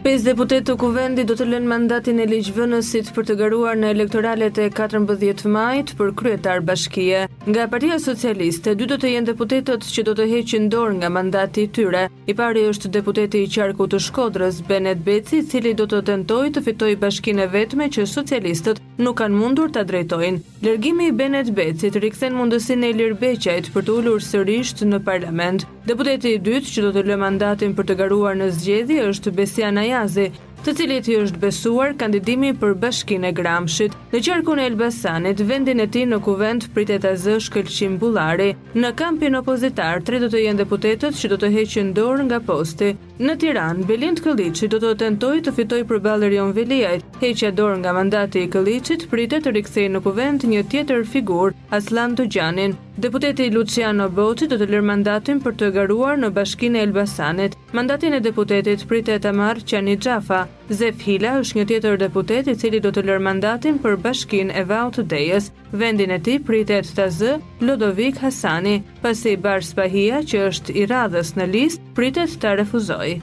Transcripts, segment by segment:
Pesë deputetë të Kuvendit do të lënë mandatin e ligjvënësit për të garuar në elektoralet e 14 majit për kryetar bashkie. Nga Partia Socialiste, dy do të jenë deputetët që do të heqin dorë nga mandati i tyre. I pari është deputeti i qarku të Shkodrës, Benet Beci, i cili do të tentojë të fitojë bashkinë e vetme që socialistët nuk kanë mundur ta drejtojnë. Largimi i Benet Becit rikthen mundësinë e Ilir Beqajt për t'u ulur sërisht në parlament. Deputeti i dytë që do të lërë mandatin për të garuar në zgjedhje është Besian Ajazi, të cilit i është besuar kandidimi për Bashkinë e Gramshit. Në qarkun e Elbasanit, vendin e tij në Kuvend pritet ta zërë Shkëlqim Bullari. Në kampin opozitar, tre do të jenë deputetët që do të heqin dorë nga posti. Në Tiranë, Belind Këlliçi do të tentojë të fitojë përballë Erion Veliajt. Heqja dorë nga mandati i Këlliçit pritet të rikthejë në Kuvend një tjetër figurë, Asllan Dogjanin. Deputeti Luçiano Boçi do të lërë mandatin për të garuar në Bashkinë e Elbasanit. Mandatin e deputetit pritet ta marrë Qani Xhafa. Zef Hila është një tjetër deputet i cili do të lërë mandatin për Bashkinë e Vaut Dejës. Vendin e tij pritet ta zërë Lodovik Hasani, pasi Bardh Spahia, që është i radhës në listë, pritet ta refuzojë.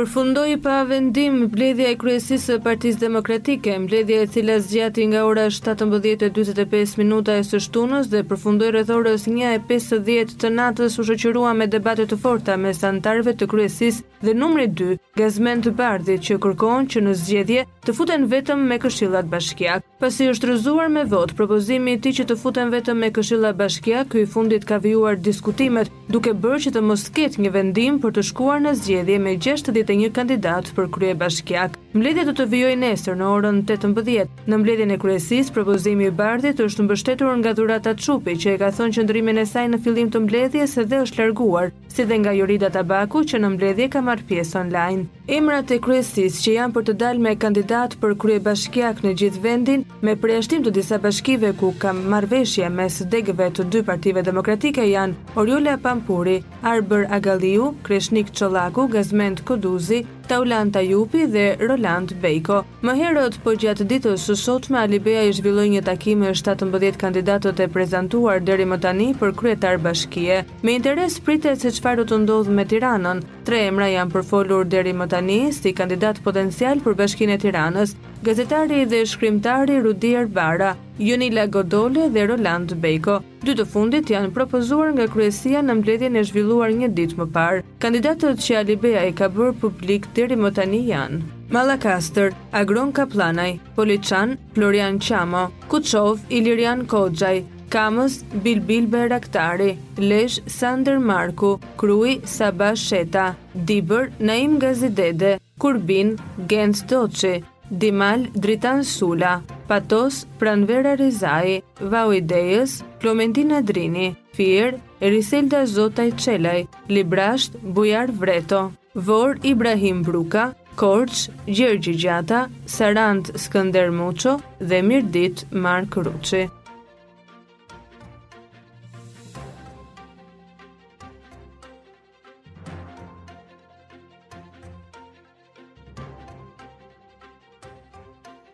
Përfundoi pa vendim mbledhja e kryesisë së Partisë Demokratike. Mbledhja e cila zgjati nga ora 17:45 minuta e së shtunës dhe përfundoi rreth orës 1:50 të natës u shoqërua me debate të forta mes anëtarëve të kryesisë dhe numrit 2, Gazment Bardhi, që kërkon që në zgjedhje të futen vetëm me këshillat bashkiakë. Pasi është rrëzuar me votë propozimi i tij që të futen vetëm me këshilla bashkiakë, ky i fundit ka vijuar diskutimet, duke bërë që të mos ketë një vendim për të shkuar në zgjedhje me gjashtëdhjetë e një kandidatë për kryebashkiakë. Mbledhja do të vijojë nesër në orën tetëmbëdhjetë. Në mbledhjen e kryesisë, propozimi i Bardhit është mbështetur nga Dhurata Çupi, që e ka thënë qëndrimin e saj në fillim të mbledhjes dhe është larguar, si dhe nga Jorida Tabaku, që në mbledhje ka marrë pjesë online. Emrat e kryesisë që janë për të dalë me kandidatë për kryebashkiakë në gjithë vendin, me përjashtim të disa bashkive ku ka marrëveshje mes degëve të dy partive demokratike janë Oriola Pampuri, Arbër Agalliu, Kreshnik Çollaku, Gazment Koduzi, Taulant Ajupi dhe Roland Bejko. Më herët, po gjatë ditës së sotme, Alibeaj zhvilloi një takim me shtatëmbëdhjetë kandidatët e prezantuar deri më tani për kryetarë bashkie. Me interes pritet se çfarë do të ndodhë me Tiranën, Tre emra janë përfolur deri më tani si kandidatë potencialë për Bashkinë e Tiranës, gazetari dhe shkrimtari Rudi Erebara, Jonila Godole dhe Roland Bejko. Dy të fundit janë propozuar nga kryesia në mbledhjen e zhvilluar një ditë më parë. Kandidatët që Alibeaj ka bërë publik deri më tani janë Mallakastër, Agron Kapllanaj, Poliçan, Florian Çamo, Kuçovë, Ilirian Koxhaj, Kamëz, Bilbil Bajraktari, Lezhë, Sandër Marku, Krujë, Sabah Sheta, Dibër, Naim Gazidede, Kurbin, Genc Doçi, Dimal, Dritan Sula, Patos, Pranvera Rizaj, Vau i Dejës, Klementina Ndrini, Fier, Eriselda Zotaj Çelaj, Librazhd, Bujar Vreto. Vorë, Ibrahim Bruka, Korçë, Gjergj Gjata, Sarandë, Skënder Muço dhe Mirditë, Mark Ruçi.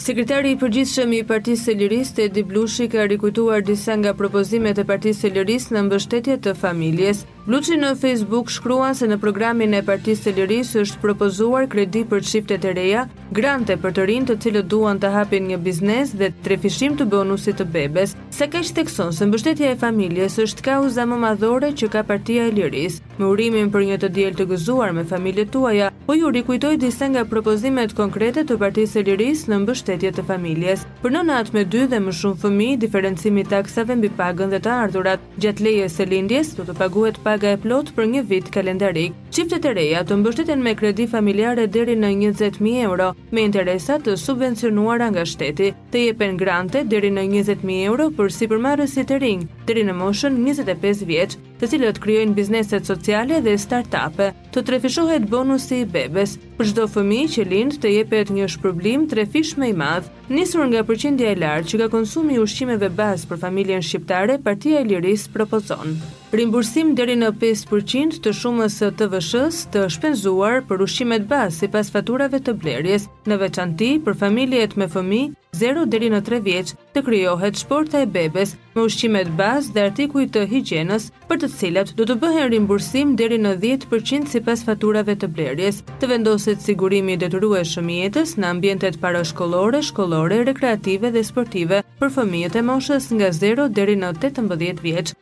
Sekretari i Përgjithshëm i Partisë së Lirisë, Tedi Blushi ka rikujtuar disa nga propozimet e Partisë së Lirisë në mbështetje të familjes. Blushi në Facebook shkruan se në programin e Partisë së Lirisë është propozuar kredi për çiftet e reja, grante për të rinjtë të cilët duan të hapin një biznes dhe trefishim të bonusit të bebes. Sakaq thekson se mbështetja e familjes është kauza më madhore që ka Partia e Lirisë. Me urimin për një të diel të gëzuar me familjet tuaja, po ju rikujtoj disa nga propozimet konkrete të Partisë së Lirisë në mbështetje të familjes. Për nënat me dy dhe më shumë fëmijë, diferencimi i taksave mbi pagën dhe të ardhurat, gjatë lejes së lindjes, do të paguhet paga e plotë për një vit kalendarik. Çiftet e reja të mbështeten me kredi familjare deri në njëzet mijë euro, me interesa të subvencionuara nga shteti. Të jepen grante deri në njëzet mijë euro për sipërmarrësit e rinj deri në moshën njëzet e pesë vjeç, të cilët krijojnë biznese sociale dhe startup-e. Të trefishohet bonusi i bebes. Për çdo fëmijë që lind të jepet një shpërblim trefish më i madh. Nisur nga përqindja e lartë që ka konsumi i ushqimeve bazë për familjen shqiptare Partia e Lirisë propozon. Rimbursim deri në pesë për qind të shumës së TVSH-së të shpenzuar për ushqimet bazë sipas faturave të blerjes, në veçanti për familjet me fëmijë zero deri në tre vjeç, të krijohet shporta e bebes me ushqimet bazë dhe artikuj të higjienës për të cilat do të bëhet rimbursim deri në dhjetë për qind sipas faturave të blerjes, të vendoset sigurimi i detyrueshëm i jetës në ambientet parashkollore, shkollore, rekreative dhe sportive për fëmijët e moshës nga zero deri në tetëmbëdhjetë vjeç.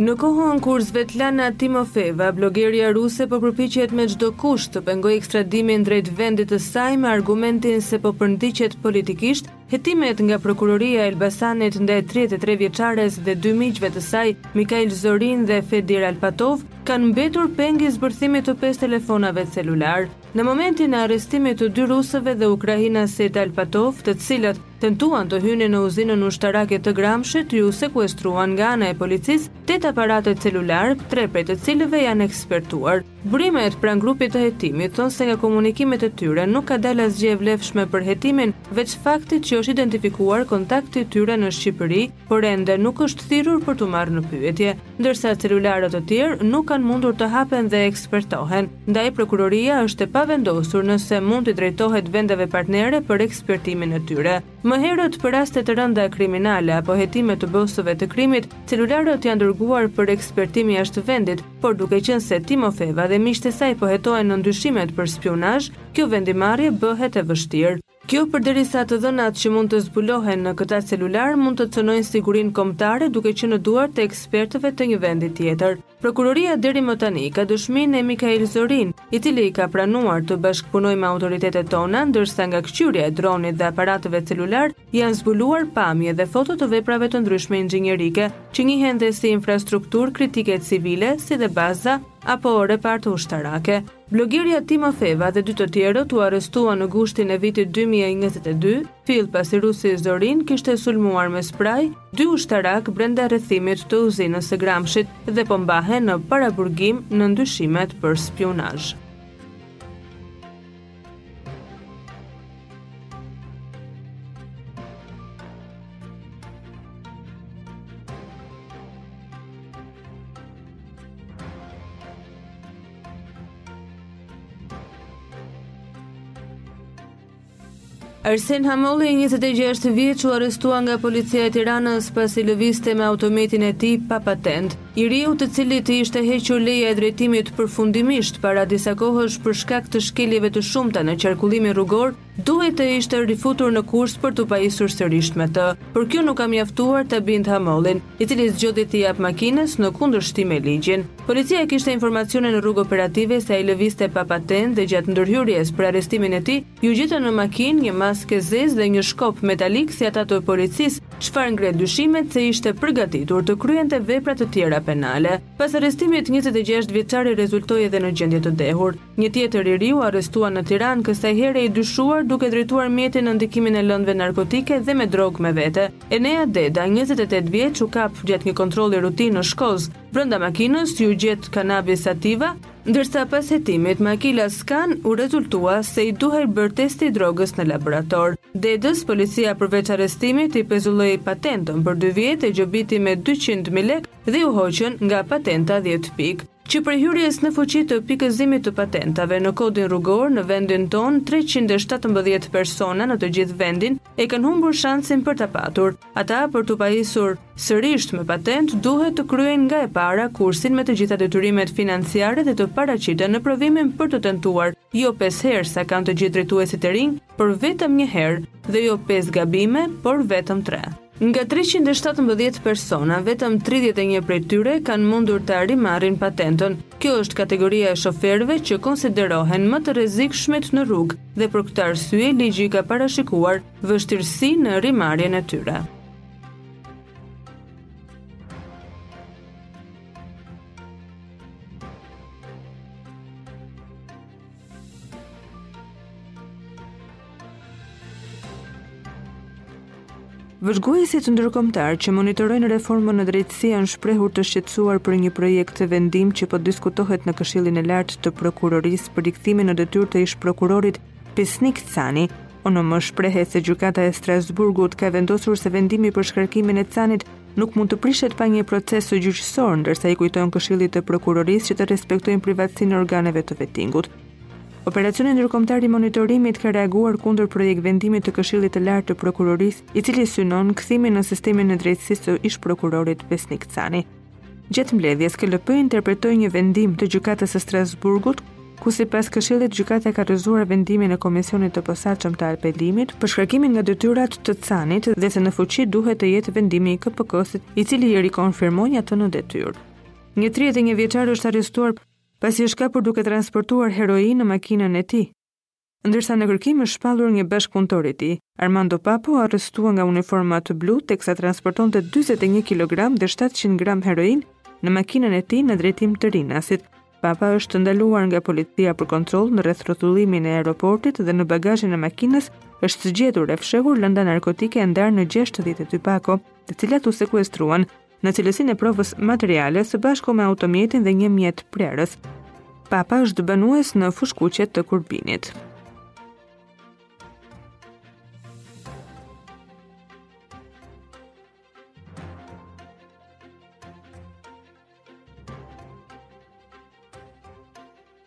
Në kohën kur Svetlana Timofeva, blogerja ruse po përpiqet me çdo kusht të pengojë ekstradimin drejt vendit të saj me argumentin se po përndiqet politikisht, hetimet nga Prokuroria e Elbasanit ndaj tridhjetë e tre vjeçares dhe dy miqve të saj, Mikail Zorin dhe Fedir Alpatov, kanë mbetur peng i zbërthimit të pesë telefonave celularë. Në momentin e arrestimit të dy rusëve dhe ukrainasit Alpatov, të cilët tentuan të hynin në uzinën ushtarake të Gramshit, iu sekuestruan nga ana e policisë tetë aparate celularë, tre prej të cilëve janë ekspertuar. Burimet pranë grupit të hetimit thonë se nga komunikimet e tyre nuk ka dalë asgjë e vlefshme për hetimin, veç faktit që është identifikuar kontakti i tyre në Shqipëri, por ende nuk është thirrur për t'u marrë në pyetje. ndërsa celularët e tjerë nuk kanë mundur të hapen dhe ekspertohen, ndaj Prokuroria është e pavendosur nëse mund t'i drejtohet vendeve partnere për ekspertimin e tyre. Më herët, për raste të rënda kriminale apo hetime të bosëve të krimit, celularët janë dërguar për ekspertim jashtë vendit, por duke qenë se Timofeva dhe miqtë e saj po hetohen nën dyshimet për spiunazh, kjo vendimmarrje bëhet e vështirë. Kjo përderisa të dhënat që mund të zbulohen në këta celularë mund të cënojnë sigurinë kombëtare duke qenë në duar të ekspertëve të një vendi tjetër. Prokuroria deri më tani ka dëshminë e Mikail Zorin, i cili ka pranuar të bashkëpunojë me autoritetet tona, ndërsa nga këqyrja e dronit dhe aparateve celularë janë zbuluar pamje dhe foto të veprave të ndryshme inxhinierike, që njihen dhe si infrastrukturë kritike civile, si dhe baza apo reparte ushtarake. Blogerja Timofeva dhe dy të tjerët u arrestuan në gushtin e vitit dy mijë e njëzet e dy, fill pasi rusi Zorin kishte sulmuar me spray dy ushtarakë brenda rrethimit të uzinës së Gramshit dhe po mbahen në paraburgim nën dyshimet për spiunazh. Arsen Hamolli, 26 vjeç, u arrestua nga policia e Tiranës pasi lëvizte me automjetin e tij pa patentë. I riu të cilit i ishte hequr leja e drejtimit përfundimisht para disa kohësh për shkak të shkeljeve të shumta në qarkullimin rrugor, Duhej të ishte rifutur në kurs për t'u pajisur sërish me të, por kjo nuk ka mjaftuar ta bindë Hamollin, i cili zgjodhi t'i japë makinës në kundërshtim me ligjin. Policia kishte informacione në rrugë operative se ai lëvizte pa patentë dhe gjatë ndërhyrjes për arrestimin e tij, iu gjetën në makinë një maskë e zezë dhe një shkop metalik si ata të policisë, çfarë ngre dyshimet se ishte përgatitur të kryente vepra të tjera penale. Pas arrestimit, njëzet e gjashtë vjeçari rezultoi edhe në gjendje të dehur. Një tjetër i ri u arrestua në Tiranë, kësaj here i dyshuar duke drejtuar mjetin në ndikimin e lëndëve narkotike dhe me drogë me vete. Enea Deda, njëzet e tetë vjeç, u kap gjatë një kontrolli rutinë në Shkoz. Brenda makinës iu gjet Cannabis Sativa, ndërsa pas hetimit me Aquila Scan u rezultua se i duhej bërë testi i drogës në laborator. Dedës, policia përveç arrestimit i pezulloi patentën për dy vjet e gjobiti me dyqind mijë lekë, dhe iu hoqën nga patenta dhjetë pikë. Që prej hyrjes në fuqi të pikëzimit të patentave në Kodin Rrugor në vendin tonë, treqind e shtatëmbëdhjetë persona në të gjithë vendin e kanë humbur shansin për ta patur. Ata për t'u pajisur sërisht me patentë duhet të kryejnë nga e para kursin me të gjitha detyrimet financiare dhe të paraqiten në provimin për të tentuar jo pesë herë sa kanë të gjithë drejtuesit e rinj, por vetëm një herë, dhe jo pesë gabime, por vetëm tre. Nga treqind e shtatëmbëdhjetë persona, vetëm tridhjetë e një prej tyre kanë mundur ta rimarrin patentën. Kjo është kategoria e shoferëve që konsiderohen më të rrezikshmit në rrugë dhe për këtë arsye ligji ka parashikuar vështirësi në rimarrjen e tyre. Vëzhguesit ndërkombëtar që monitorojnë reformën në drejtësi janë shprehur të shqetësuar për një projektvendim që po diskutohet në Këshillin e Lartë të Prokurorisë për rikthimin në detyrë të ish-prokurorit Besnik Cani. ONM shprehet se Gjykata e Strasburgut ka vendosur se vendimi për shkarkimin e Canit nuk mund të prishet pa një proces gjyqësor, ndërsa i kujtojnë këshillit të prokurorisë që të respektojnë privatësinë e organeve të vetingut. Operacioni ndërkombëtar i monitorimit ka reaguar kundër projektvendimit të Këshillit të Lartë të Prokurorisë, i cili synon kthimin në sistemin e drejtësisë të ish-prokurorit Besnik Cani. Gjatë mbledhjes, KLP interpretoi një vendim të Gjykatës së Strasburgut ku sipas Këshillit Gjykata e ka rrëzuar vendimin e Komisionit të Posaçëm të Apelimit për shkarkimin nga detyra të Canit dhe se në fuqi duhet të jetë vendimi i KPK-së, i cili e rikonfirmoi atë në detyrë. Një 31-vjeçar është arrestuar pasi është kapur duke transportuar heroinë në makinën e tij. Ndërsa në kërkim është shpallur një bashkëpunëtor i tij, Armando Papa u arrestua nga uniformat blu teksa transportonte dyzet e një kilogram dhe shtatëqind gram heroinë në makinën e tij në drejtim të Rinasit. Papa është ndaluar nga policia për kontroll në rrethrrotullimin e aeroportit dhe në bagazhin e makinës është gjetur e fshehur lënda narkotike e ndarë në 62 pako, të cilat u sekuestruan në cilësinë e provës materiale së bashku me automjetin dhe një mjet prerës. Papa është banues në Fushë-Kuqe të Kurbinit.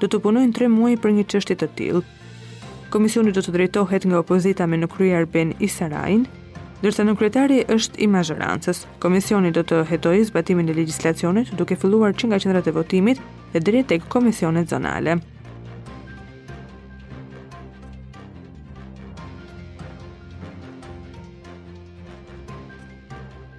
do të punojnë tre muaj për një çështje të tillë. Komisioni do të drejtohet nga opozita me në krye Arben Isarajn, ndërsa nënkryetari është i mazhorancës. Komisioni do të hetojë zbatimin e legjislacionit duke filluar që nga qendrat e votimit dhe deri tek komisionet zonale.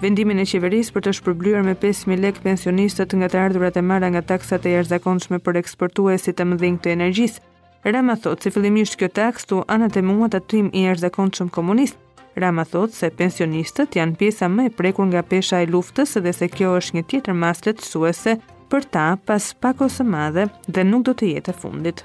Vendimin e qeverisë për të shpërblyer me 5000 lekë pensionistët nga të ardhurat e marra nga taksat e jashtëzakonshme për eksportuesit e mëdhenj të energjisë, Rama thotë se fillimisht kjo taksë u anatemua tatim i jashtëzakonshëm komunist. Rama thotë se pensionistët janë pjesa më e prekur nga pesha e luftës dhe se kjo është një tjetër masë lehtësuese për ta pas pakos së madhe dhe nuk do të jetë e fundit.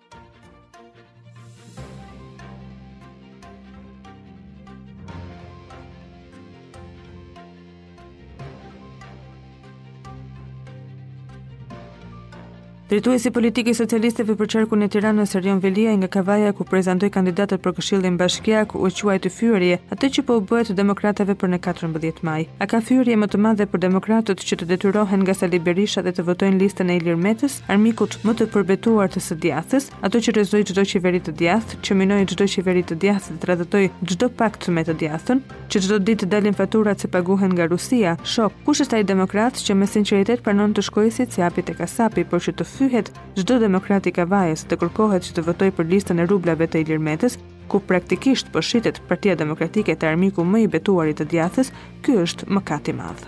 Drejtuesi politik i socialistëve për qarkun e Tiranës Erion Veliaj nga Kavaja ku prezantoi kandidatët për këshillin bashkiak e quajti fyerje atë që po u bëhet demokratëve për në 14 maj. A ka fyerje më të madhe për demokratët që të detyrohen nga Sali Berisha dhe të votojnë listën e Ilir Metës? armikut më të përbetuar të së djathtës, atë që rrëzoi çdo qeveri të djathtë, që minoi çdo qeveri të djathtë dhe tradhtoi çdo pakt me të djathtën, që çdo ditë të dalin faturat se paguhen nga Rusia, shok, kush është ai demokrat që me sinqeritet pranon të shkojë si cjapi te kasapi, por që të fyhet çdo demokrat i Kavajës, të kërkohet që të votojë për listën e rublave të Ilir Metës, ku praktikisht po shitet Partia Demokratike te armiku më i betuar i të djathtës, ky është mëkat i madh.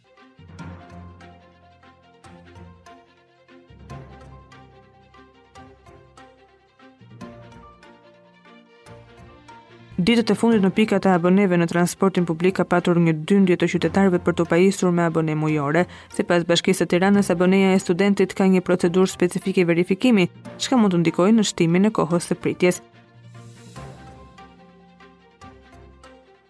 Ditët e fundit në pikat e aboneve në transportin publik ka patur një dyndje të qytetarëve për t'u pajisur me abone mujore. Sipas Bashkisë së Tiranës, aboneja e studentit ka një procedurë specifike verifikimi, çka mund të ndikojë në shtimin e kohës së pritjes.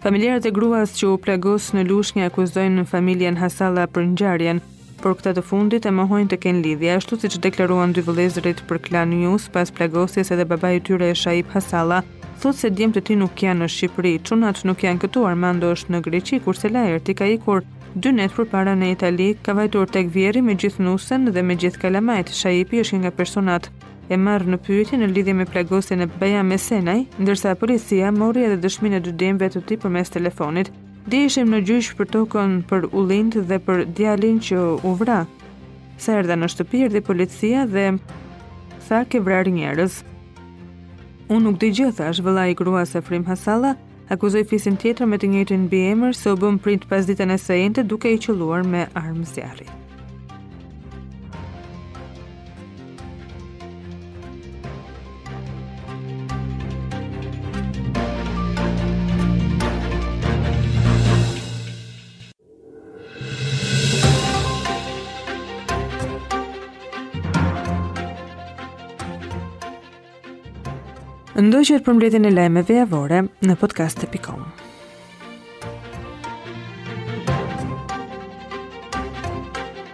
Familjarët e gruas që u plagos në Lushnjë akuzojnë familjen Hasalla për ngjarjen, por këta të fundit e mohojnë të kenë lidhje, ashtu siç deklaruan dy vëllezërit për Klan News pas plagosjes edhe babai i tyre Shaip Hasalla, thotë se djemtë e tij nuk janë në Shqipëri, çunat nuk janë këtu, Armando është në Greqi, kurse Laerti ka ikur dy net përpara në Itali, ka vajtur tek vjehrri me gjithë nusen dhe me gjithë kalamajtë, Shaipi është një nga personat e marrë në pyetje në lidhje me plagosjen e Bejam Esenaj, ndërsa policia mori edhe dëshminë e dy djemve të tij përmes telefonit. Dje ishim në gjyq për tokën për ullinjtë dhe për djalin që u vra. Sa erdha në shtëpi, erdhi policia dhe tha ke vrarë njerëz. Unë nuk di gjë, thashë. Vëllai i gruas Afrim Hasalla, akuzoi fisin tjetër me të njëjtin mbiemër se u bënë pritë pasditen e së enjtes duke i qëlluar me armë zjarri. Ndoqët përmbledhjen e lajmeve javore në podcast.com.